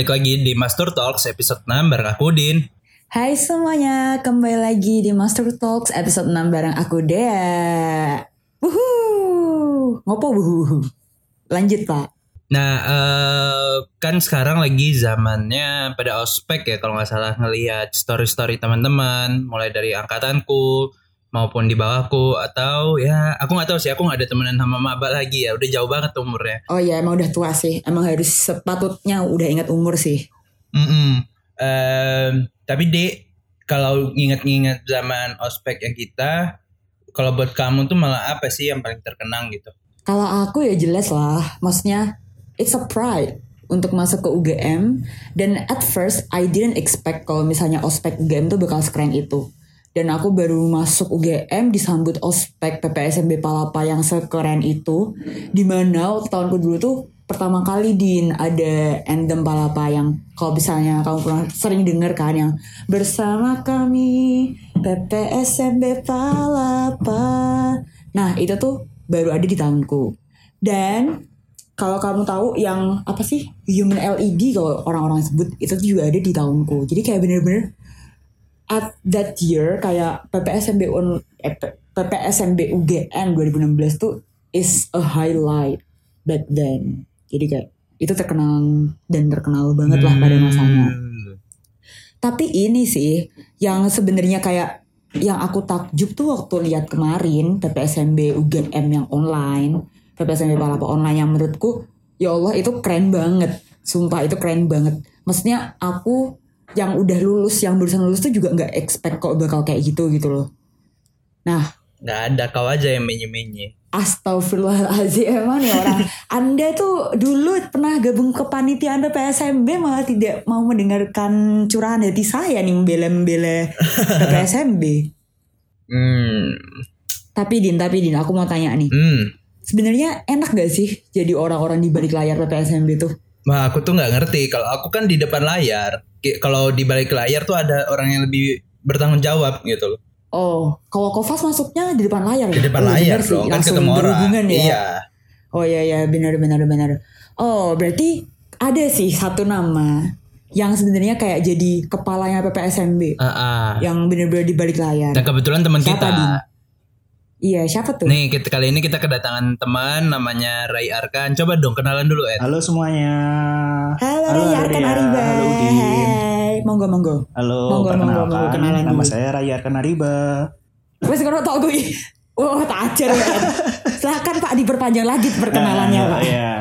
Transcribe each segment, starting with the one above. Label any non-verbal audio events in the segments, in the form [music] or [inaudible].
balik lagi di Master Talks episode 6 bareng aku Din. Hai semuanya, kembali lagi di Master Talks episode 6 bareng aku Dea. Wuhu, ngopo wuhu. Lanjut pak. Nah, eh, kan sekarang lagi zamannya pada ospek ya kalau nggak salah ngelihat story-story teman-teman, mulai dari angkatanku maupun di bawahku atau ya aku nggak tahu sih aku nggak ada temenan sama maba lagi ya udah jauh banget umurnya. Oh ya emang udah tua sih, emang harus sepatutnya udah ingat umur sih. Mm-mm. Em, tapi dek kalau nginget-nginget zaman ospek yang kita, kalau buat kamu tuh malah apa sih yang paling terkenang gitu? Kalau aku ya jelas lah, maksudnya it's a pride untuk masuk ke UGM dan at first I didn't expect kalau misalnya ospek UGM tuh bakal sekeren itu. Dan aku baru masuk UGM disambut ospek PPSMB Palapa yang sekeren itu. Di mana waktu tahunku dulu tuh pertama kali Din ada endem Palapa yang kalau misalnya kamu pernah sering denger kan yang bersama kami PPSMB Palapa. Nah itu tuh baru ada di tahunku. Dan kalau kamu tahu yang apa sih human LED kalau orang-orang sebut itu juga ada di tahunku. Jadi kayak bener-bener at that year kayak PPSMB un, eh, PPSMB UGM 2016 tuh is a highlight back then. Jadi kayak itu terkenal dan terkenal banget lah pada masanya. Hmm. Tapi ini sih yang sebenarnya kayak yang aku takjub tuh waktu lihat kemarin PPSMB UGM yang online, PPSMB Palapa online yang menurutku ya Allah itu keren banget. Sumpah itu keren banget. Maksudnya aku yang udah lulus, yang barusan lulus tuh juga nggak expect kok bakal kayak gitu gitu loh. Nah, Nggak ada kau aja yang menye-menye. Astagfirullahaladzim [laughs] emang nih orang Anda tuh dulu pernah gabung ke panitiaan PSMB malah tidak mau mendengarkan curahan hati saya nih membela-membela [laughs] PSMB Hmm. Tapi Din, tapi Din aku mau tanya nih Hmm. Sebenarnya enak gak sih jadi orang-orang di balik layar PSMB tuh? Wah, aku tuh nggak ngerti. Kalau aku kan di depan layar. Kayak Kalau di balik layar tuh ada orang yang lebih bertanggung jawab gitu loh. Oh, kalau Kovas masuknya di depan layar Di ya? depan Oh, layar sih, dong, kan langsung ketemu orang. berhubungan ya? Iya. Oh iya iya benar benar benar. Oh berarti ada sih satu nama yang sebenarnya kayak jadi kepalanya PPSMB Ah, ah. yang benar-benar di balik layar. Dan kebetulan teman kita. Din? Iya siapa tuh? Nih, kita, kali ini kita kedatangan teman namanya Rai Arkan. Coba dong kenalan dulu, Ed. Halo semuanya. Halo, Halo, Ray Arkan Ria. Ariba. Halo, Udin. Hai, monggo monggo. Halo, Monggo, perkenalkan. monggo, monggo, kenalan nama dulu. saya Raya Kanariba. Wes kalau tau gue. Oh, tak ajar ya. Silakan Pak diperpanjang lagi perkenalannya Pak. Iya.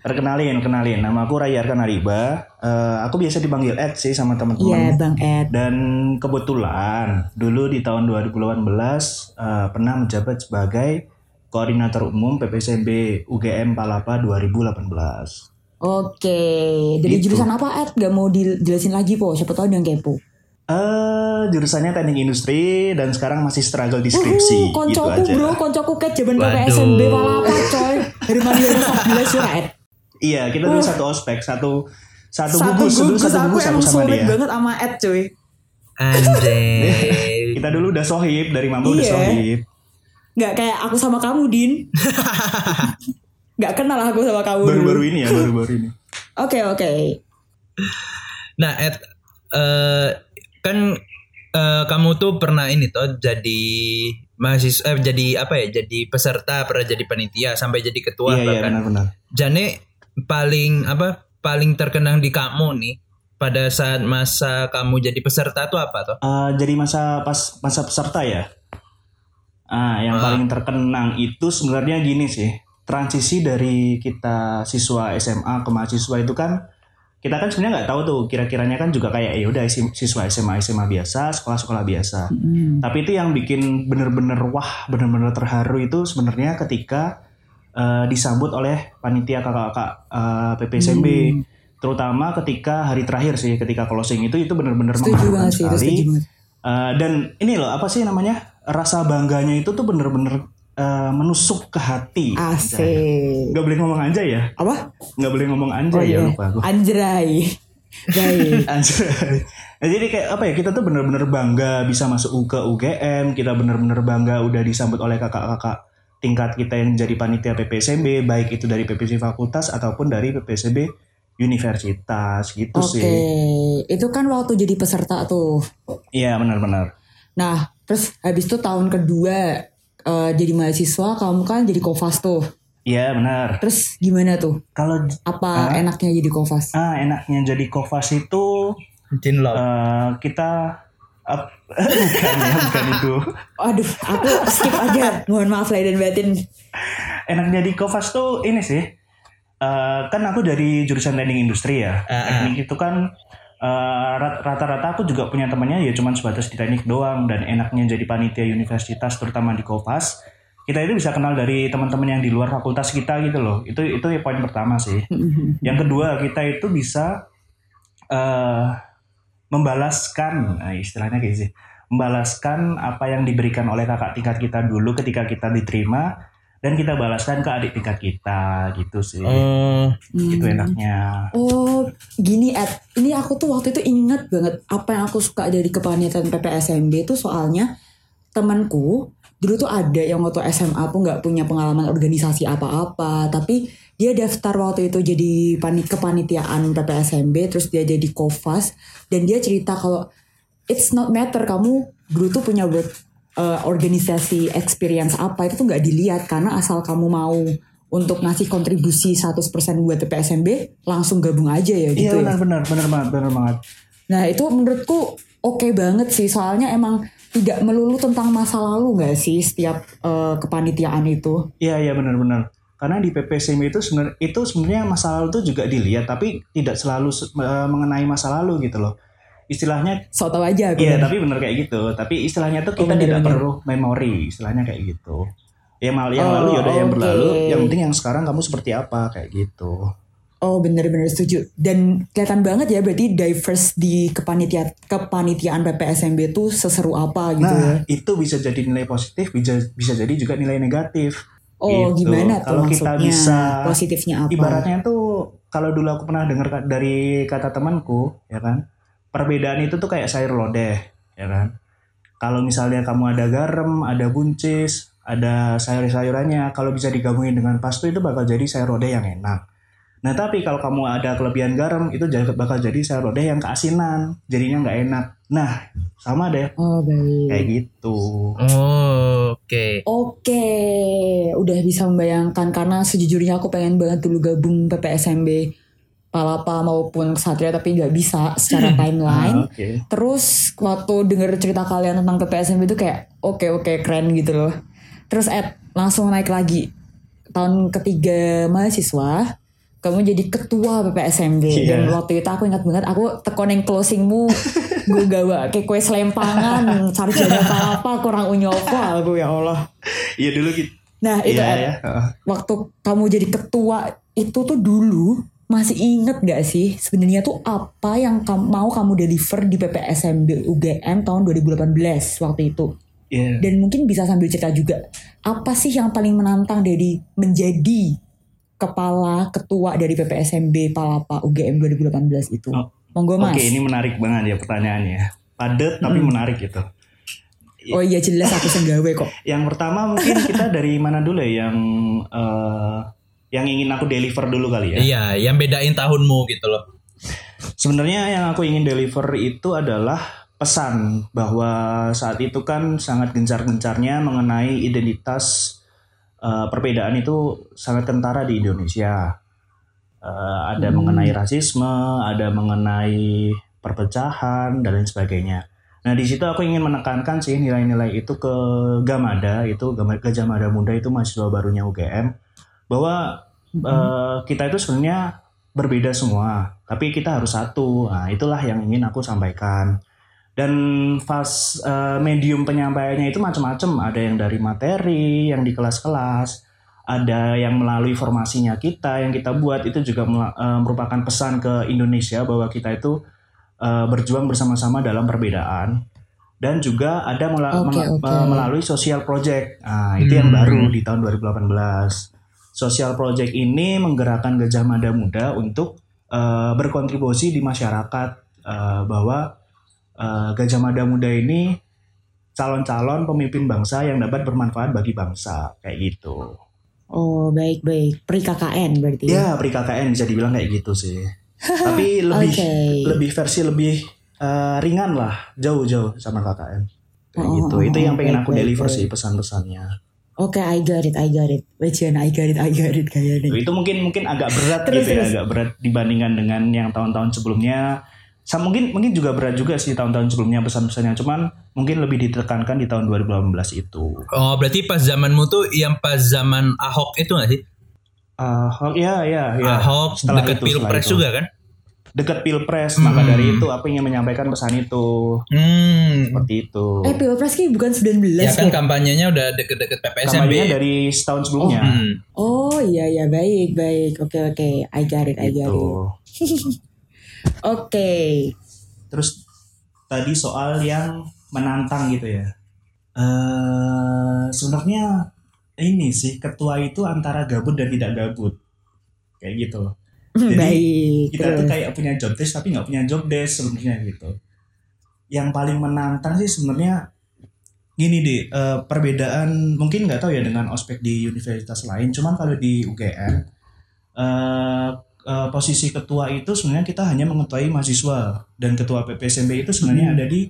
Perkenalin, kenalin. Nama aku Raya Kanariba. Eh, aku biasa dipanggil Ed sih sama Iya teman-teman. Bang Ed. Dan kebetulan dulu di tahun 2018 eh, pernah menjabat sebagai Koordinator Umum PPSMB UGM Palapa 2018. Oke, dari Gitu. jurusan apa Ed? Gak mau dijelasin lagi po, siapa tahu yang kepo. Eh jurusannya teknik industri dan sekarang masih struggle di skripsi gitu koncoku aja. bro, koncoku ke jaman. PPSMB malah apa coy. Dari mana 14 ya Ed. Iya, kita dulu satu ospek, satu satu, Satu gugus, gugus satu aku gugus aku emang sama sulit dia. banget sama Ed cuy. Anjay. [laughs] Kita dulu udah sohib dari mama udah Iya. sohib. Nggak kayak aku sama kamu Din. [laughs] Nggak kenal aku sama kamu. Baru-baru ini ya, baru-baru ini. [laughs] Oke oke. Nah, Ed, eh, kan eh, kamu tuh pernah ini toh jadi mahasiswa, eh, jadi apa ya? Jadi peserta, pernah jadi panitia, sampai jadi ketua Iya, iya, bahkan. benar-benar. Jane paling apa? Paling terkenang di kamu nih pada saat masa kamu jadi peserta tuh apa toh? Eh, jadi masa pas masa peserta ya. Ah, yang Ah. paling terkenang itu sebenarnya gini sih. Transisi dari kita siswa SMA ke mahasiswa itu kan kita kan sebenarnya nggak tahu tuh kira-kiranya kan juga kayak ya udah siswa SMA SMA biasa, sekolah-sekolah biasa. Hmm. Tapi itu yang bikin bener-bener wah, bener-bener terharu itu sebenarnya ketika eh, disambut oleh panitia kakak-kakak eh, PPSMB. Hmm. Terutama ketika hari terakhir sih, ketika closing itu itu bener-bener Setuju mengharukan itu sekali. Eh, dan ini loh apa sih namanya rasa bangganya itu tuh bener-bener eh, menusuk ke hati. Asik. Gak boleh ngomong aja ya, Apa? nggak boleh ngomong anja Oh ya iya. lupa aku. Anjray. [laughs] Baik. Anjay. Nah, jadi kayak apa ya kita tuh bener-bener bangga bisa masuk ke UGM, kita bener-bener bangga udah disambut oleh kakak-kakak tingkat kita yang jadi panitia PPSMB, baik itu dari PPSB fakultas ataupun dari PPSB universitas gitu Oke, sih. itu kan waktu jadi peserta tuh. Iya benar-benar. Nah, terus habis itu tahun kedua eh, jadi mahasiswa, kamu kan jadi kofas tuh. Iya benar. Terus gimana tuh? Kalau Apa enaknya jadi kofas? ah enaknya jadi kofas itu eh, kita bukan ya bukan itu. Aduh, aku skip aja. Mohon maaf lahir dan batin. Enaknya di kofas tuh ini sih. eh, kan aku dari jurusan teknik industri ya. Ah, ah. Teknik itu kan eh, rat- rata-rata aku juga punya temannya ya cuman sebatas di teknik doang dan enaknya jadi panitia universitas terutama di kofas kita itu bisa kenal dari teman-teman yang di luar fakultas kita gitu loh. Itu itu ya poin pertama sih. Yang kedua kita itu bisa eh membalaskan, nah, istilahnya kayak sih, membalaskan apa yang diberikan oleh kakak tingkat kita dulu ketika kita diterima dan kita balaskan ke adik tingkat kita gitu sih. Oh, Itu Hmm. enaknya. Oh, gini Ed. Ini aku tuh waktu itu ingat banget apa yang aku suka dari kepanitiaan PPSMB itu soalnya temanku dulu tuh ada yang waktu SMA pun nggak punya pengalaman organisasi apa-apa, tapi dia daftar waktu itu jadi panit kepanitiaan PPSMB, terus dia jadi kofas dan dia cerita kalau it's not matter kamu dulu tuh punya work uh, organisasi experience apa itu tuh nggak dilihat karena asal kamu mau untuk ngasih kontribusi 100% buat PPSMB langsung gabung aja ya Iya gitu ya. benar banget benar banget. Nah itu menurutku oke banget sih soalnya emang tidak melulu tentang masa lalu nggak sih setiap uh, kepanitiaan itu. Iya iya benar benar. Karena di PPSM itu sebenarnya itu sebenarnya masa lalu itu juga dilihat tapi tidak selalu se- eh, mengenai masa lalu gitu loh. Istilahnya So tau aja aku. Iya, kan. tapi bener kayak gitu. Tapi istilahnya tuh Oh, kita bener, tidak bener. perlu memori, istilahnya kayak gitu. Ya mal yang Oh, lalu yaudah yang oke. berlalu, yang penting yang sekarang kamu seperti apa kayak gitu. Oh bener-bener setuju. Dan kelihatan banget ya berarti diverse di kepanitiaan kepanitiaan PPSMB tuh seseru apa gitu ya. Nah, itu bisa jadi nilai positif, bisa bisa jadi juga nilai negatif. Oh gitu. gimana tuh Kalau kita maksudnya? bisa- Positifnya apa? Ibaratnya tuh kalau dulu aku pernah dengar dari kata temanku, ya kan, perbedaan itu tuh kayak sayur lodeh, ya kan. Kalau misalnya kamu ada garam, ada buncis, ada sayur-sayurannya, kalau bisa digabungin dengan pastu itu bakal jadi sayur lodeh yang enak. Nah tapi kalau kamu ada kelebihan garam itu jadi- bakal jadi sayur lodeh yang keasinan, jadinya nggak enak. Nah sama deh Oh baik. kayak gitu. oh oke. Oke, udah bisa membayangkan karena sejujurnya aku pengen banget dulu gabung PPSMB Palapa maupun Kesatria tapi nggak bisa secara [laughs] Ah, timeline. Oke. Terus waktu denger cerita kalian tentang PPSMB itu kayak oke oke keren gitu loh. Terus Ed langsung naik lagi tahun ketiga mahasiswa kamu jadi ketua PPSMB Iya. dan waktu itu aku ingat banget aku tekon yang closingmu gue gawa kayak kue selempangan sarjana apa kurang unyopo aku ya Allah Iya dulu gitu. nah itu Ed, ya. Heeh. waktu kamu jadi ketua itu tuh dulu masih inget gak sih sebenarnya tuh apa yang kamu, mau kamu deliver di PPSMB UGM tahun 2018 waktu itu Iya. dan mungkin bisa sambil cerita juga apa sih yang paling menantang dari menjadi kepala ketua dari PPSMB Palapa UGM 2018 itu Oh, monggo mas Oke, ini menarik banget ya pertanyaannya. Padat tapi menarik gitu. oh iya jelas aku senggawe kok [laughs] Yang pertama mungkin kita dari mana dulu ya yang eh, yang ingin aku deliver dulu kali ya. Iya, yang bedain tahunmu gitu loh. Sebenarnya yang aku ingin deliver itu adalah pesan bahwa saat itu kan sangat gencar-gencarnya mengenai identitas eh, perbedaan itu sangat kentara di Indonesia. Eh, ada Hmm. mengenai rasisme, ada mengenai perpecahan dan lain sebagainya. Nah di situ aku ingin menekankan sih nilai-nilai itu ke Gamada itu Gama- Gajah Mada Muda itu mahasiswa barunya UGM bahwa eh, kita itu sebenarnya berbeda semua, tapi kita harus satu. Nah, itulah yang ingin aku sampaikan. Dan fas eh, medium penyampaiannya itu macam-macam. Ada yang dari materi, yang di kelas-kelas, ada yang melalui formasinya kita, yang kita buat itu juga eh, merupakan pesan ke Indonesia bahwa kita itu eh, berjuang bersama-sama dalam perbedaan. Dan juga ada mela- oke. eh, melalui social project. Nah, itu yang Hmm. baru di tahun 2018. Social project ini menggerakkan Gajah Mada Muda untuk eh, berkontribusi di masyarakat eh, bahwa eh, Gajah Mada Muda ini calon-calon pemimpin bangsa yang dapat bermanfaat bagi bangsa kayak gitu. oh baik baik pri KKN berarti Ya, pri KKN bisa dibilang kayak gitu sih. [laughs] Tapi lebih Oke. lebih versi lebih eh, ringan lah, jauh-jauh sama KKN. Kayak Oh, gitu. oh, Itu oh, yang pengen baik, aku baik, deliver baik. sih pesan-pesannya. Oke, I got it, I got it. Legend, I got it, I got it kayak nih. Itu mungkin mungkin agak berat Terus, gitu ya, terus. agak berat dibandingkan dengan yang tahun-tahun sebelumnya. Sa- mungkin mungkin juga berat juga sih tahun-tahun sebelumnya pesan-pesannya, cuman mungkin lebih ditekankan di tahun 2018 itu. Oh, berarti pas zamanmu tuh yang pas zaman Ahok itu gak sih? Ahok ya ya ya. Ahok Setelah dekat itu, setelah pilpres itu. juga kan? Dekat pilpres, maka Hmm. dari itu aku ingin menyampaikan pesan itu Hmm. seperti itu. Eh, Pilpres ki bukan 19 Ya kan kok. kampanyenya udah deket-deket PPSMB. Kampanyenya dari setahun sebelumnya. Hmm. Oh, iya iya baik, baik. Oke, oke. I got it, I got Gitu. it. [laughs] Oke. Terus tadi soal yang menantang gitu ya. Eh sebenarnya ini sih ketua itu antara gabut dan tidak gabut. Kayak gitu loh. [laughs] Jadi, baik. Kita tuh terus. kayak punya job desk tapi nggak punya job desk sebenarnya gitu. Yang paling menantang sih sebenarnya gini deh, eh, perbedaan mungkin nggak tahu ya dengan ospek di universitas lain, cuman kalau di UGM eh, eh, posisi ketua itu sebenarnya kita hanya mengetuai mahasiswa dan ketua PPSMB itu sebenarnya Hmm. ada di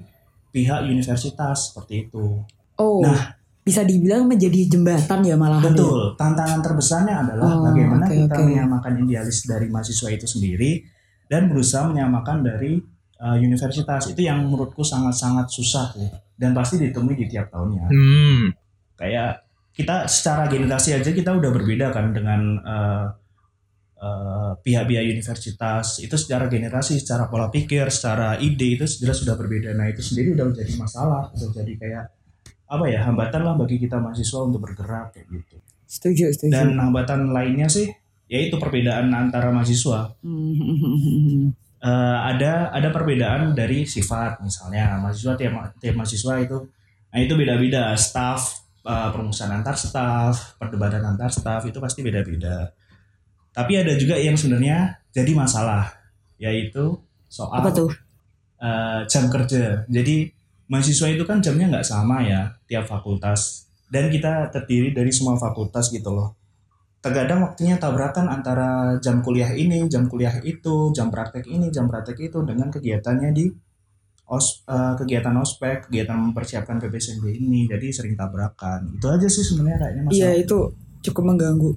pihak universitas seperti itu. Oh, Nah. bisa dibilang menjadi jembatan ya malahan. ya? Betul, tantangan terbesarnya adalah Oh, bagaimana oke, kita oke. menyamakan idealis dari mahasiswa itu sendiri dan berusaha menyamakan dari uh, universitas itu yang menurutku sangat-sangat susah tuh dan pasti ditemui di tiap tahunnya. Hmm. Kayak kita secara generasi aja kita udah berbeda kan dengan uh, uh, pihak-pihak universitas itu secara generasi, secara pola pikir, secara ide itu jelas sudah berbeda. Nah itu sendiri udah menjadi masalah, udah jadi kayak apa ya hambatan lah bagi kita mahasiswa untuk bergerak kayak gitu. Setuju, setuju. Dan hambatan lainnya sih yaitu perbedaan antara mahasiswa. Eh, ada ada perbedaan dari sifat misalnya mahasiswa tiap tiap mahasiswa itu nah itu beda-beda staff eh, permusuhan antar staff perdebatan antar staff itu pasti beda-beda tapi ada juga yang sebenarnya jadi masalah yaitu soal Apa tuh? eh, jam kerja jadi mahasiswa itu kan jamnya nggak sama ya tiap fakultas dan kita terdiri dari semua fakultas gitu loh terkadang waktunya tabrakan antara jam kuliah ini, jam kuliah itu, jam praktek ini, jam praktek itu dengan kegiatannya di os, eh, kegiatan ospek, kegiatan mempersiapkan PPSMB ini, jadi sering tabrakan. Itu aja sih sebenarnya kayaknya Iya, masalah. itu cukup mengganggu.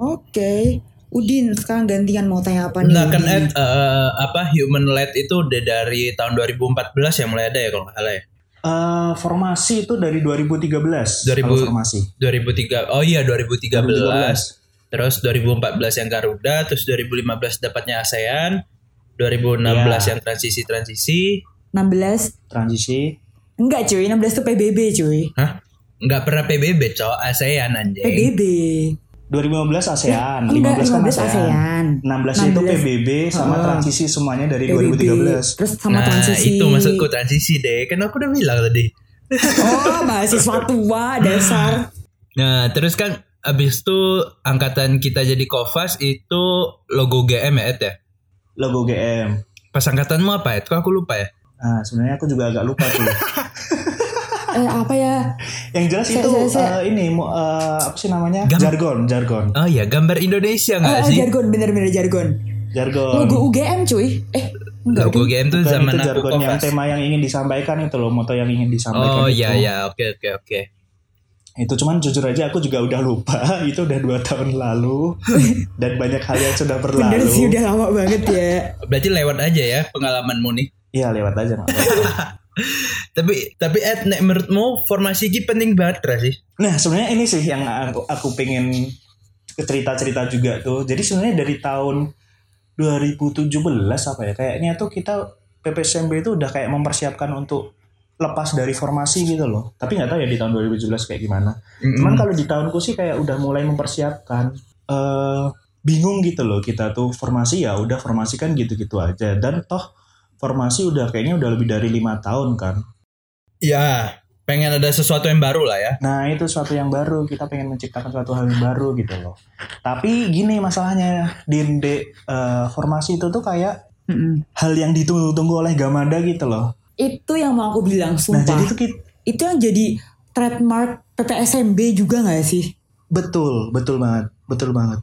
Oke. Udin, sekarang gantian mau tanya apa nih? Nah kan? Ed, eh, apa human led itu udah dari tahun 2014 ya mulai ada ya kalau nggak salah ya. Eh, formasi itu dari 2013. 2000. kalau formasi. 2003 oh iya 2013. 2013. Terus 2014 yang Garuda, terus 2015 dapatnya ASEAN, 2016 Iya. yang transisi-transisi. 16? Transisi. Enggak cuy, 16 tuh PBB cuy. Hah? Nggak pernah PBB, cowok ASEAN anjing. PBB. 2015 ASEAN, Enggak, 15 kan 15 ASEAN. ASEAN. 16 itu 16. PBB sama Heeh. transisi semuanya dari PBB. 2013. Terus sama nah, transisi. itu maksudku transisi deh. Kan aku udah bilang tadi. [laughs] Oh, mahasiswa tua dasar. Nah, terus kan abis itu angkatan kita jadi Kofas itu logo GM ya, Ed ya? Logo GM. Pas angkatanmu apa, Ed? Kok aku lupa ya? Nah, sebenarnya aku juga agak lupa tuh. [laughs] Eh, apa ya? Yang jelas Saya- itu saya- saya- eh, ini eh, apa sih namanya? Gam- jargon, jargon. Oh iya, gambar Indonesia nggak Ah, sih? jargon, bener-bener jargon. Jargon. Logo UGM cuy. Eh, enggak Logo ding. GM tuh zaman itu aku jargon yang Kofas. tema yang ingin disampaikan itu loh, moto yang ingin disampaikan Oh iya iya, oke oke oke. Itu cuman jujur aja aku juga udah lupa. [laughs] itu udah dua tahun lalu [laughs] dan banyak hal yang sudah berlalu. Bener sih udah lama banget ya. Berarti lewat aja ya pengalamanmu nih. Iya lewat aja apa-apa. [laughs] Tapi tapi Ed, nek menurutmu formasi ini penting banget Ra, sih? Nah sebenarnya ini sih yang aku, aku pengen cerita-cerita juga tuh. Jadi sebenarnya dari tahun 2017 apa ya kayaknya tuh kita PPSMB itu udah kayak mempersiapkan untuk lepas dari formasi gitu loh. Tapi nggak tahu ya di tahun 2017 kayak gimana. Cuman kalau di tahunku sih kayak udah mulai mempersiapkan. eh bingung gitu loh kita tuh formasi ya udah formasi kan gitu-gitu aja dan toh formasi udah kayaknya udah lebih dari lima tahun kan. Ya, pengen ada sesuatu yang baru lah ya. Nah itu suatu yang baru kita pengen menciptakan suatu hal yang baru gitu loh. Tapi gini masalahnya Dinde eh, formasi itu tuh kayak Mm-mm. hal yang ditunggu-tunggu oleh Gamada gitu loh. Itu yang mau aku bilang, Nah sumpah. jadi tuh kita, itu yang jadi trademark PPSMB juga gak sih? betul betul banget betul banget.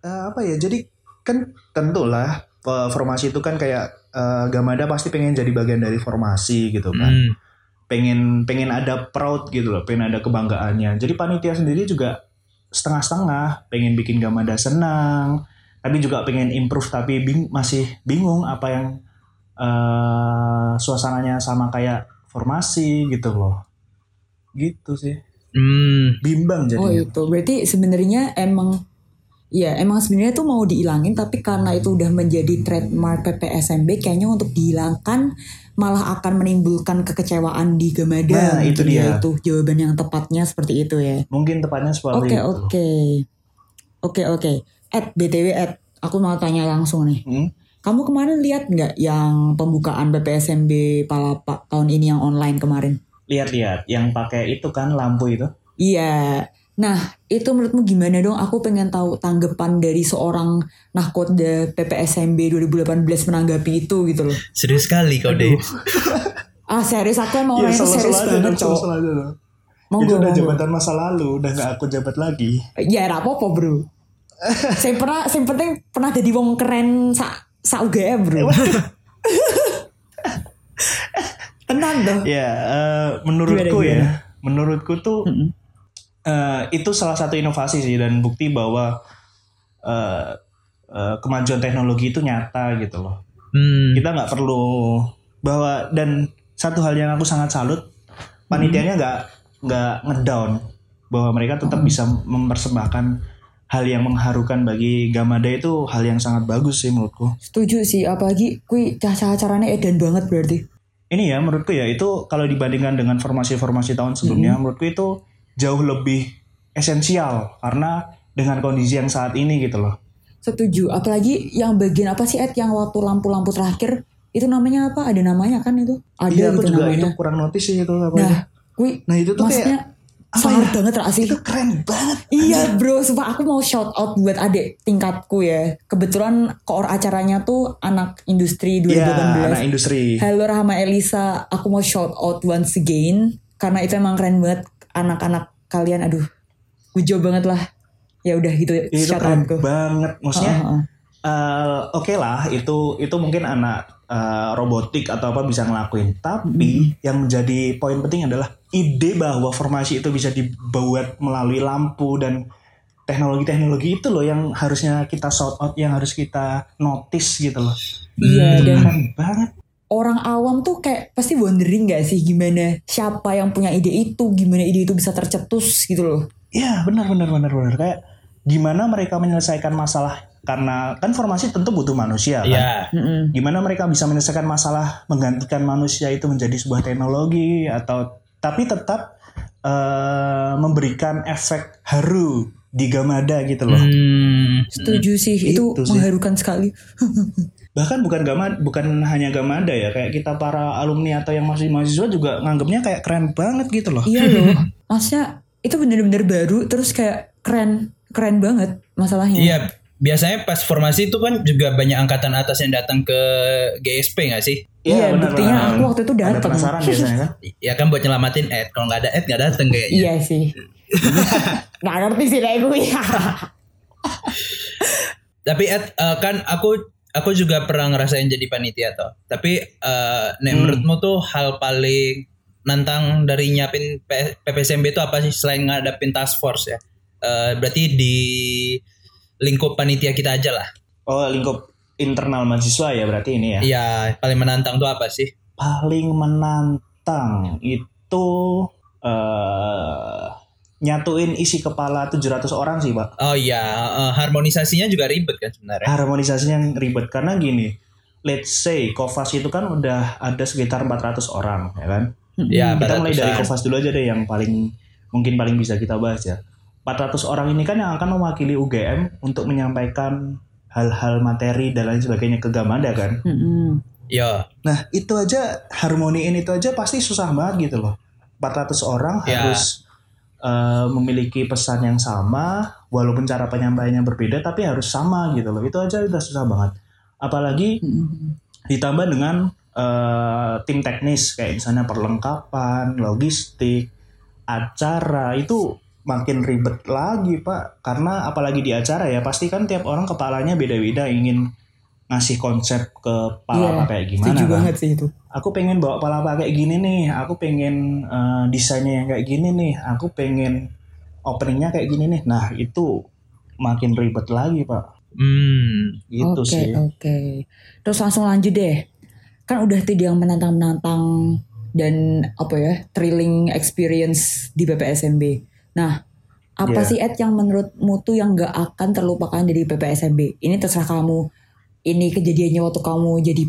Eh, apa ya jadi kan tentulah formasi itu kan kayak eh, Gamada pasti pengen jadi bagian dari formasi gitu kan. Hmm. pengen pengen ada proud gitu loh, pengen ada kebanggaannya. Jadi panitia sendiri juga setengah-setengah, pengen bikin Gamada senang, tapi juga pengen improve tapi bing- masih bingung apa yang eh, suasananya sama kayak formasi gitu loh. Gitu sih. Hmm. Bimbang Oh jadinya. itu berarti sebenarnya emang ya emang sebenarnya tuh mau dihilangin tapi karena itu udah menjadi trademark PPSMB kayaknya untuk dihilangkan malah akan menimbulkan kekecewaan di Gamada. Nah, itu Mungkin ya dia. Itu jawaban yang tepatnya seperti itu ya. Mungkin tepatnya seperti Oke itu. oke oke oke. Ed btw Ed, aku mau tanya langsung nih. Hmm? Kamu kemarin lihat nggak yang pembukaan PPSMB Palapa tahun ini yang online kemarin? Lihat-lihat yang pakai itu kan lampu itu. Iya. Nah, itu menurutmu gimana dong? Aku pengen tahu tanggapan dari seorang nahkoda PPSMB 2018 menanggapi itu gitu loh. Serius sekali kau deh. [laughs] Ah, serius aku emang orang itu selalu-selalu serius aja banget, cowok. itu udah jabatan masa lalu, udah nggak aku jabat lagi. Ya, apa-apa, Bro. [laughs] saya pernah, yang penting pernah jadi wong keren sa, sa UGM, Bro. Tenang dong. Ya, eh, menurutku Gimana, ya, gimana? menurutku tuh eh, itu salah satu inovasi sih dan bukti bahwa eh, eh, kemajuan teknologi itu nyata gitu loh. Hmm. Kita nggak perlu bahwa dan satu hal yang aku sangat salut, panitianya nggak nggak ngedown bahwa mereka tetap bisa mempersembahkan hal yang mengharukan bagi Gamada itu hal yang sangat bagus sih menurutku. Setuju sih, apalagi kui cara-caranya edan banget berarti. ini ya menurutku ya itu kalau dibandingkan dengan formasi-formasi tahun sebelumnya menurutku itu jauh lebih esensial karena dengan kondisi yang saat ini gitu loh. Setuju, apalagi yang bagian apa sih Ed yang waktu lampu-lampu terakhir itu namanya apa? Ada namanya kan itu? Ada Iya aku gitu juga namanya. itu kurang notice sih itu apa. Nah, kui Nah, itu tuh maksudnya apa sangat ya? banget Ra, sih. itu keren banget. Iya bro, sumpah aku mau shout out buat adik tingkatku ya. Kebetulan koor acaranya tuh anak industri 2018. Iya, anak industri. Halo Rahma Elisa, aku mau shout out once again karena itu emang keren banget anak-anak kalian. Aduh, gujo banget lah. Ya udah gitu Itu keren outku. banget. Maksudnya Heeh, heeh. eh, oke lah itu itu mungkin anak eh, robotik atau apa bisa ngelakuin tapi yang menjadi poin penting adalah ide bahwa formasi itu bisa dibuat melalui lampu dan teknologi-teknologi itu loh yang harusnya kita shout out yang harus kita notice gitu loh Iya dan keren banget orang awam tuh kayak pasti wondering gak sih gimana siapa yang punya ide itu, gimana ide itu bisa tercetus gitu loh. Iya benar benar benar benar kayak gimana mereka menyelesaikan masalah karena kan formasi tentu butuh manusia kan Iya. Mm-mm. gimana mereka bisa menyelesaikan masalah menggantikan manusia itu menjadi sebuah teknologi atau tapi tetap eh, memberikan efek haru di Gamada gitu loh. Hmm. Setuju sih, itu, Itu sih. mengharukan sekali. [laughs] Bahkan bukan Gamada, bukan hanya Gamada ya, kayak kita para alumni atau yang masih mahasiswa juga nganggapnya kayak keren banget gitu loh. iya loh, [laughs] maksudnya itu bener-bener baru, terus kayak keren, keren banget masalahnya. Iya, biasanya pas formasi itu kan juga banyak angkatan atas yang datang ke GSP nggak sih? Iya, benar, buktinya benar. aku waktu itu Ada datang. penasaran biasanya kan? Ya kan buat nyelamatin Ed. Kalau nggak ada Ed nggak datang kayaknya. Iya sih. [laughs] Gak ngerti sih deh gue. Tapi Ed eh, kan aku aku juga pernah ngerasain jadi panitia toh. Tapi eh, nek menurutmu tuh hal paling nantang dari nyiapin P- PPSMB itu apa sih selain ngadapin task force ya? Eh, berarti di lingkup panitia kita aja lah. Oh lingkup internal mahasiswa ya berarti ini ya. Iya, paling menantang tuh apa sih? Paling menantang itu eh nyatuin isi kepala 700 orang sih pak. Oh iya, eh, harmonisasinya juga ribet kan sebenarnya. harmonisasinya yang ribet karena gini let's say Kovas itu kan udah ada sekitar 400 orang ya kan Ya, kita mulai dari 400-an. Kovas dulu aja deh yang paling mungkin paling bisa kita bahas ya 400 orang ini kan yang akan mewakili UGM untuk menyampaikan hal-hal materi dan lain sebagainya ke Gamada kan Mm-mm. Yo, nah itu aja harmoniin itu aja pasti susah banget gitu loh 400 orang Ya. harus eh, memiliki pesan yang sama walaupun cara penyampaiannya berbeda tapi harus sama gitu loh. Itu aja udah susah banget. Apalagi Mm-mm. ditambah dengan eh, tim teknis kayak misalnya perlengkapan, logistik, acara itu makin ribet lagi pak. Karena apalagi di acara ya pasti kan tiap orang kepalanya beda-beda ingin ngasih konsep ke Iya, Palapa kayak gimana setuju kan. banget sih itu. Aku pengen bawa Palapa kayak gini nih, aku pengen eh, desainnya yang kayak gini nih, aku pengen openingnya kayak gini nih. Nah itu makin ribet lagi pak, Hmm. gitu Oke, sih. oke. Terus langsung lanjut deh. Kan udah tidak yang menantang-menantang dan apa ya, thrilling experience di PPSMB. Nah, apa Iya. sih Ed yang menurutmu tuh yang gak akan terlupakan dari PPSMB? Ini terserah kamu. Ini kejadiannya waktu kamu jadi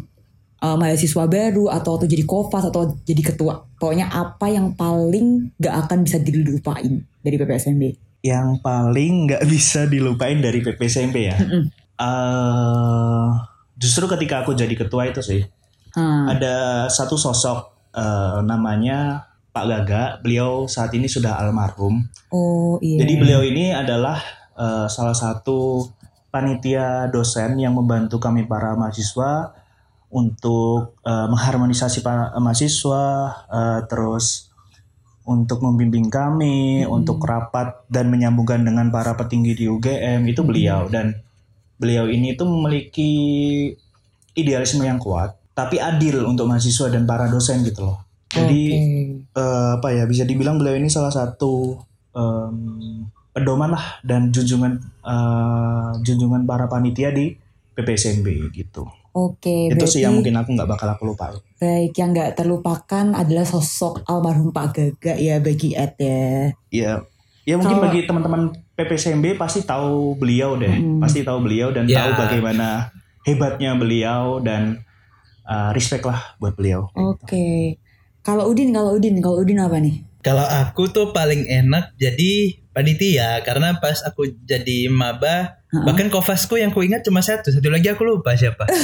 uh, mahasiswa baru atau waktu jadi kofas atau jadi ketua. Pokoknya apa yang paling gak akan bisa dilupain dari PPSMB? Yang paling nggak bisa dilupain dari PPSMP ya. Eh justru ketika aku jadi ketua itu sih, Hmm. ada satu sosok eh, namanya Pak Gaga. Beliau saat ini sudah almarhum. Oh iya. Jadi beliau ini adalah eh, salah satu panitia dosen yang membantu kami para mahasiswa untuk eh, mengharmonisasi para mahasiswa, eh, terus untuk membimbing kami, Hmm. untuk rapat dan menyambungkan dengan para petinggi di UGM itu beliau dan beliau ini tuh memiliki idealisme yang kuat, tapi adil untuk mahasiswa dan para dosen gitu loh. Jadi Oke. eh, apa ya bisa dibilang beliau ini salah satu em, pedoman lah dan junjungan eh, junjungan para panitia di PPSMB gitu. Oke, Itu berarti sih yang mungkin aku nggak bakal aku lupain. baik yang nggak terlupakan adalah sosok almarhum Pak Gaga ya bagi Ed ya. Ya, ya mungkin Kalau- bagi teman-teman PPSMB pasti tahu beliau deh, Hmm. pasti tahu beliau dan Ya. tahu bagaimana hebatnya beliau dan eh, respect lah buat beliau. Oke. Kalau Udin, kalau Udin, kalau Udin apa nih? Kalau aku tuh paling enak jadi panitia karena pas aku jadi maba Ha-ha. bahkan kofasku yang ku ingat cuma satu satu lagi aku lupa siapa [laughs]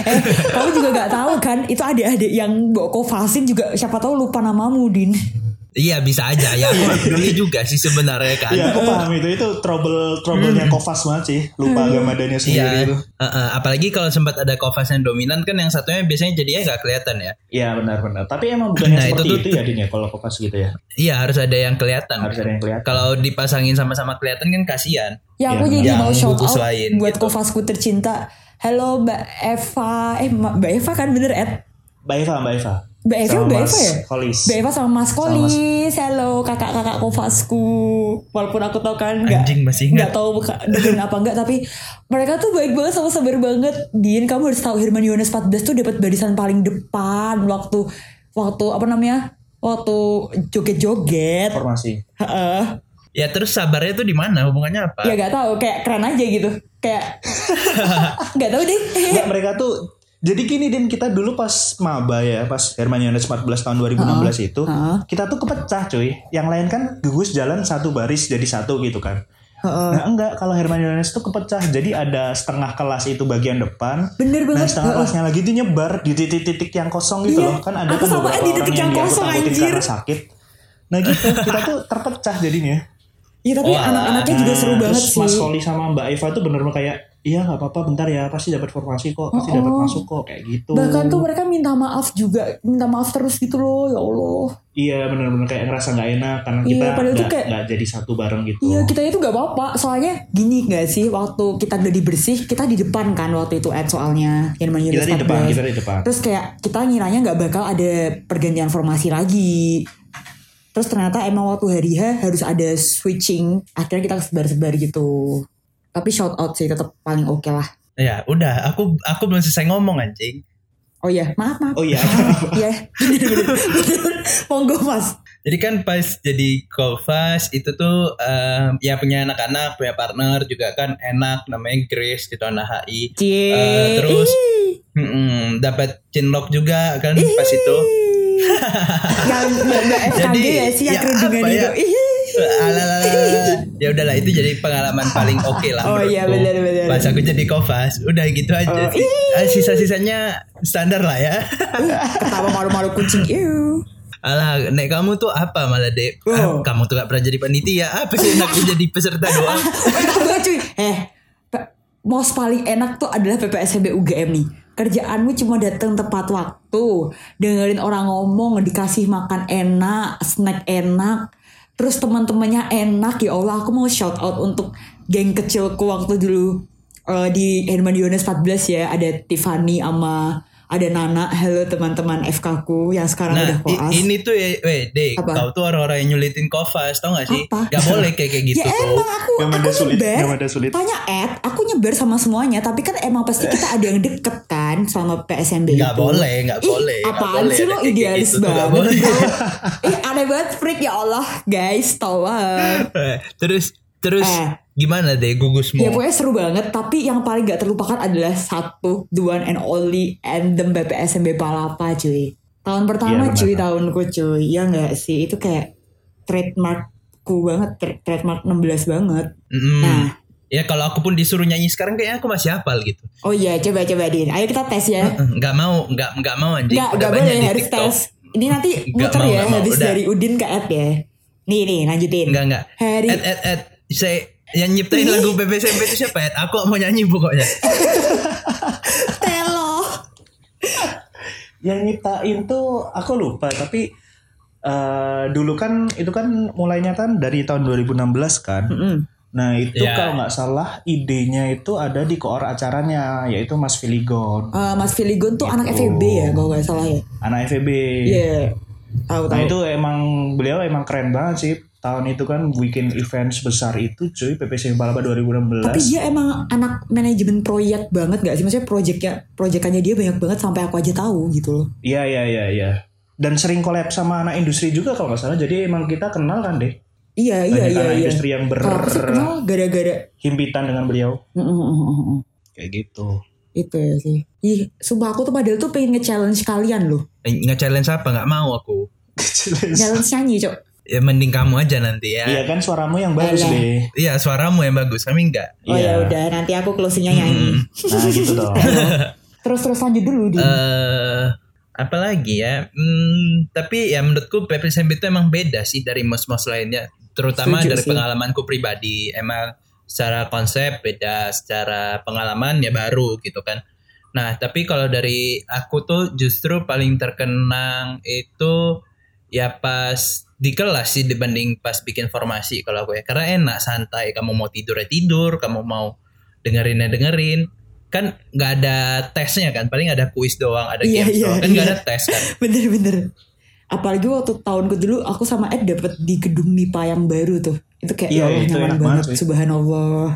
Eh, kamu juga nggak tahu kan? Itu adik-adik yang bawa kofasin juga siapa tahu lupa namamu, Din. Iya bisa aja ya aku peduli [laughs] juga sih sebenarnya kan Iya, aku paham itu itu trouble trouble-nya Kofas banget sih, lupa agama dannya sendiri Iya, itu. Heeh, apalagi kalau sempat ada kofas yang dominan kan yang satunya biasanya jadinya nggak kelihatan ya. Iya benar-benar. Tapi emang bukannya Nah, itu seperti tuh- itu, ya Din ya kalau Kofas gitu ya. Iya harus ada yang kelihatan. Harus ada yang kelihatan. Kalau dipasangin sama-sama kelihatan kan kasihan. Ya aku Yang- jadi mau shout out lain buat gitu. kofasku tercinta. Halo Mbak Eva, eh Mbak Eva kan bener Ed? Mbak Eva, Mbak Eva. Mbak Eva, Sama Mbak Mas Eva ya? Kolis. Mbak Eva sama Mas Sama Kolis, halo kakak-kakak kofasku. Walaupun aku tau kan nggak Anjing, masih ingat. nggak tahu buka- dengerin apa enggak, tapi mereka tuh baik banget sama sabar banget. Din, kamu harus tahu Herman Yones 14 tuh dapat barisan paling depan waktu waktu apa namanya? Waktu joget-joget. Informasi. Heeh. Ya terus sabarnya tuh di mana? Hubungannya apa? Ya gak tahu, kayak keren aja gitu. Kayak [laughs] nggak tahu deh. Nggak, mereka tuh jadi gini Din kita dulu pas maba ya pas Herman Yones 14 tahun 2016 itu Heeh. kita tuh kepecah cuy yang lain kan gugus jalan satu baris jadi satu gitu kan Heeh. nah enggak kalau Herman Yones tuh kepecah jadi ada setengah kelas itu bagian depan Bener banget. setengah Heeh. kelasnya lagi itu nyebar di titik-titik yang kosong gitu Iya. loh kan ada Aku kan sama beberapa di orang titik yang yang kosong, anjir. karena sakit nah gitu kita tuh terpecah jadinya Iya tapi Wah. anak-anaknya juga seru banget sih. Mas Koli sama Mbak Eva tuh bener-bener kayak iya nggak apa-apa bentar ya pasti dapat formasi kok pasti Oh, dapat oh. masuk kok kayak gitu Bahkan tuh mereka minta maaf juga, minta maaf terus gitu loh, ya Allah. iya bener-bener kayak ngerasa nggak enak karena Iya, kita tuh nggak kayak- nggak jadi satu bareng gitu Iya kita itu gak apa-apa, soalnya gini gak sih waktu kita udah dibersih, kita di depan kan waktu itu ad soalnya yang namanya kita di depan kita di depan Terus kayak kita ngiranya nggak bakal ada pergantian formasi lagi. Terus ternyata emang waktu hari H harus ada switching. Akhirnya kita sebar-sebar gitu. Tapi shout out sih tetap paling oke lah. Ya udah, aku aku belum selesai ngomong anjing. Oh iya, maaf maaf. oh iya Iya. [laughs] Monggo mas. Jadi kan pas jadi kofas itu tuh eh, ya punya anak-anak, punya partner juga kan enak namanya Grace gitu anak HI. Cie. Eh, terus Ih. mm-mm, dapat chinlock juga kan pas itu. Yang mbak [laughs] FKG Jadi, ya sih yang ya kerudungan ya? itu. Alalala. ya udahlah itu jadi pengalaman paling [laughs] oke lah Oh iya, menurutku. benar-benar. Pas aku jadi kofas, udah gitu aja Oh, sih. Eh, Sisa-sisanya standar lah ya. Ketawa malu-malu kucing. Iu. Alah, nek kamu tuh apa malah dek? Oh. Ah, kamu tuh gak pernah jadi panitia. Apa sih enaknya [laughs] jadi peserta doang? Banget cuy. Eh, mos paling enak tuh adalah PPSB UGM nih. Kerjaanmu cuma datang tepat waktu, dengerin orang ngomong, dikasih makan enak, snack enak, terus teman-temannya enak. Ya Allah. Aku mau shout out untuk geng kecilku waktu dulu eh, di Herman Yones 14 ya. Ada Tiffany sama ada Nana. Halo teman-teman FK ku yang sekarang Nah, udah koas. ini tuh ya, weh, Dek, Apa? kau tuh orang-orang yang nyulitin kofas, tau gak sih? Apa? Gak boleh kayak kayak [laughs] gitu ya emang aku Yang aku ada sulit, nyebar. yang ada sulit. Tanya Ed, aku nyebar sama semuanya, tapi kan emang pasti kita ada yang deket kan selama PSMB Gak itu. boleh, gak Ih, boleh. gak apaan boleh sih lo idealis gitu gak banget boleh. bro. Ih aneh banget freak ya Allah guys tolong Eh, [laughs] terus, terus Eh. gimana deh gugusmu? Ya pokoknya seru banget Tapi yang paling gak terlupakan adalah Satu The one and only Anthem BPSMB Palapa cuy Tahun pertama benar. cuy Tahunku cuy Ya gak sih Itu kayak Trademarkku banget tra- Trademark 16 banget Mm-mm. Nah Ya kalau aku pun disuruh nyanyi sekarang kayaknya aku masih hafal gitu. Oh iya coba-coba Din Ayo kita tes ya Nggak mau, nggak nggak mau anjing. Gak, gak banyak boleh di harus TikTok. tes Ini nanti muter mau, ya mau, Habis udah. dari Udin ke Ed ya Nih nih lanjutin Enggak enggak. Hari Ed Ed Ed saya yang nyiptain lagu PPSMP itu siapa Ed? Aku mau nyanyi pokoknya. Telo Yang nyiptain tuh aku lupa tapi eh, dulu kan itu kan mulainya kan dari tahun 2016 kan. Mm-mm. Nah itu Ya. kalau nggak salah idenya itu ada di koor acaranya yaitu Mas Filigon, Eh, Mas Filigon tuh anak Gitu. FEB ya Kalau gak salah ya anak FEB. Iya Tahu Nah itu emang beliau emang keren banget sih. Tahun itu kan bikin event sebesar itu cuy PPSM Palapa 2016. Tapi dia emang anak manajemen proyek banget gak sih? Maksudnya proyeknya, proyekannya dia banyak banget sampai aku aja tahu gitu loh. Iya iya iya iya. Dan sering collab sama anak industri juga kalau nggak salah. Jadi emang kita kenal kan deh. Iya iya Banyak iya anak iya. industri yang kenal gara-gara berhimpitan dengan beliau. Mm, mm. Kayak gitu. itu ya sih. Ih, sumpah aku tuh padahal tuh pengen nge-challenge kalian loh. Eh, Nge-challenge apa? Nggak mau aku. [laughs] Challenge nyanyi, Cok. Ya mending kamu aja nanti ya. Iya kan suaramu yang bagus Alah. deh. Iya suaramu yang bagus, kami enggak. Oh Iya. ya udah, nanti aku closingnya nyanyi. Nah gitu dong. [laughs] Terus terus lanjut dulu, Din. Eh apa lagi ya? Hmm, tapi ya menurutku PPSMB itu emang beda sih dari mos-mos lainnya, terutama Setuju dari sih. pengalamanku pribadi. Emang secara konsep beda, secara pengalaman ya baru gitu kan. Nah, tapi kalau dari aku tuh justru paling terkenang itu ya pas di kelas sih dibanding pas bikin formasi kalau aku ya. Karena enak santai, kamu mau tidur ya tidur, kamu mau dengerin ya dengerin. Kan nggak ada tesnya kan, paling ada kuis doang, ada Iya, games iya, doang. Kan nggak iya. ada tes kan. [laughs] Bener-bener. Apalagi waktu tahunku dulu aku sama Ed dapet di gedung MIPA yang baru tuh. Itu kayak Iya, ya Allah itu nyaman enak banget. banget. Subhanallah.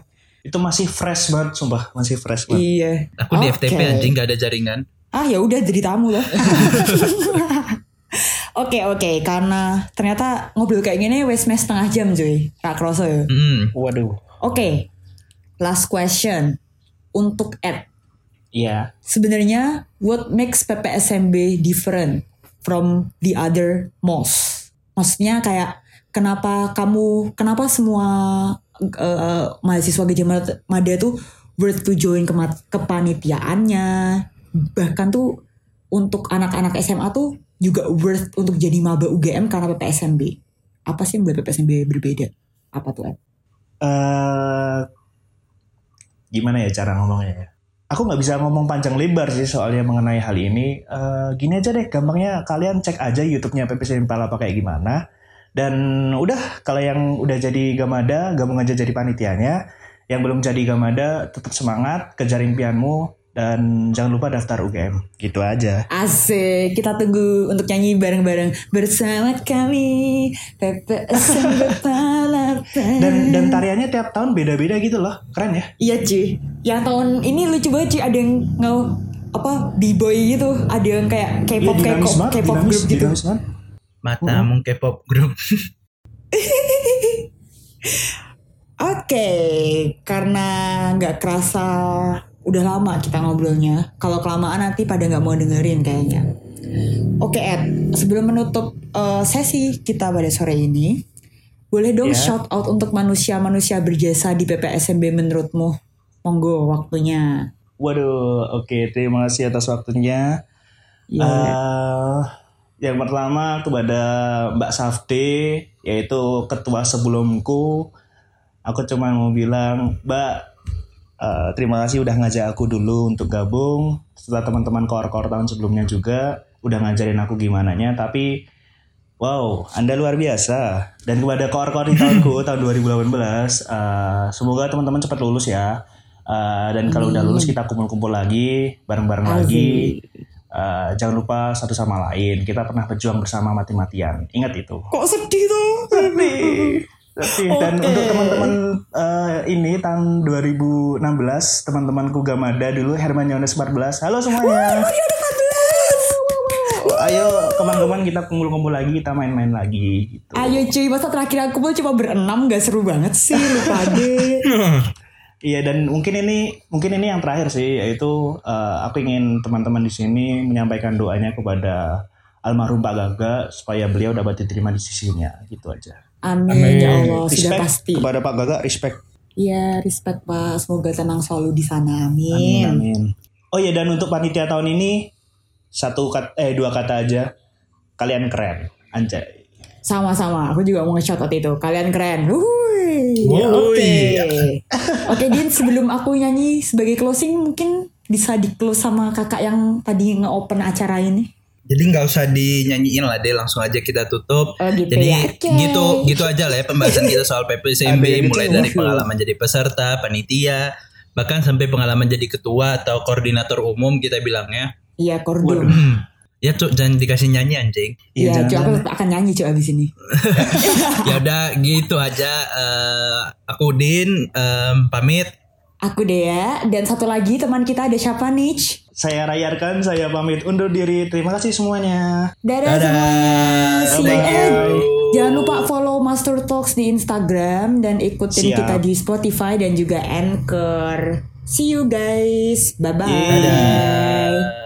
itu masih fresh banget, sumpah masih fresh banget. Iya. Aku di Oke. FTP anjing nggak ada jaringan. Ah ya udah jadi tamu loh. [laughs] Oke oke karena ternyata ngobrol kayak gini wes mes setengah jam cuy. Kak Kroso ya. Mm. Waduh. Oke. Last question untuk Ed. Iya. Sebenarnya what makes PPSMB different from the other malls? Maksudnya kayak kenapa kamu kenapa semua eh, mahasiswa Gajah Mada- Mada tuh worth to join kema- kepanitiaannya bahkan tuh untuk anak-anak SMA tuh juga worth untuk jadi maba UGM karena PPSMB. Apa sih yang buat PPSMB berbeda? Apa tuh eh gimana ya cara ngomongnya ya? Aku nggak bisa ngomong panjang lebar sih soalnya mengenai hal ini. Eh, gini aja deh, gampangnya kalian cek aja YouTube-nya PPC Palapa kayak gimana. Dan udah, kalau yang udah jadi Gamada, gabung aja jadi panitianya. Yang belum jadi Gamada, tetap semangat, kejar impianmu, dan jangan lupa daftar UGM. Gitu aja. Asik, kita tunggu untuk nyanyi bareng-bareng bersama kami Palapa. Dan dan tariannya tiap tahun beda-beda gitu loh, keren ya. Iya cuy, yang tahun ini lucu banget cuy, ada yang nggak apa b-boy gitu, ada yang kayak K-pop dinamis K-pop banget, K-pop dinamis, group gitu. dinamis banget. Matamu K-pop group. [laughs] Oke, karena nggak kerasa udah lama kita ngobrolnya. Kalau kelamaan nanti pada nggak mau dengerin kayaknya. Oke Ed, sebelum menutup eh, sesi kita pada sore ini, boleh dong Ya. shout out untuk manusia-manusia berjasa di PPSMB menurutmu? Monggo waktunya. Waduh, oke terima kasih atas waktunya. Ya. Eh, yang pertama kepada Mbak Safti, yaitu ketua sebelumku. Aku cuma mau bilang, Mbak, eh, terima kasih udah ngajak aku dulu untuk gabung. Setelah teman-teman koor-koor tahun sebelumnya juga udah ngajarin aku gimana nya. Tapi, wow, Anda luar biasa. Dan kepada koor-koor di tahunku [laughs] tahun 2018, eh, semoga teman-teman cepat lulus ya. Uh, dan kalau udah lulus kita kumpul-kumpul lagi, bareng-bareng lagi. Uh, jangan lupa satu sama lain. Kita pernah berjuang bersama mati-matian. Ingat itu. Kok sedih tuh? Sedih. [laughs] Sedih. Dan Oke. untuk teman-teman uh, ini tahun 2016, teman-temanku Gamada dulu Herman Yones 14. Halo semuanya. Ayo teman-teman kita kumpul-kumpul lagi, kita main-main lagi gitu. Ayo cuy, masa terakhir aku cuma berenam gak seru banget sih lupa deh. [laughs] Iya dan mungkin ini mungkin ini yang terakhir sih yaitu eh, aku ingin teman-teman di sini menyampaikan doanya kepada almarhum Pak Gaga supaya beliau dapat diterima di sisinya gitu aja. Amin, ya Allah, sudah Respect pasti. kepada Pak Gaga, respect. Iya, respect Pak. Semoga tenang selalu di sana. Amin Amin. amin. Oh iya dan untuk panitia tahun ini satu kata eh dua kata aja kalian keren anjay. Sama-sama, aku juga mau nge-shoutout itu. Kalian keren. Wuih. Wuih. Oke. [laughs] Oke, Din, sebelum aku nyanyi sebagai closing mungkin bisa di-close sama kakak yang tadi nge-open acara ini. Jadi nggak usah dinyanyiin lah deh, langsung aja kita tutup. Oh, gitu Jadi ya. Oke. gitu gitu aja lah ya pembahasan kita soal PPSMB yang mulai gitu, dari pengalaman jadi peserta, panitia, bahkan sampai pengalaman jadi ketua atau koordinator umum kita bilangnya. Iya, kordon. Ya cuk jangan dikasih nyanyi anjing. Iya, jangan- cuy, aku akan nyanyi cuy abis ini. [laughs] ya udah gitu aja. eh, aku Din em, pamit. Aku Dea dan satu lagi teman kita ada siapa nih? Saya Rayarkan, saya pamit undur diri. Terima kasih semuanya. Dadah, Dadah. semuanya. See you. Jangan lupa follow Master Talks di Instagram dan ikutin Siap. kita di Spotify dan juga Anchor. See you guys. Bye bye. Dadah.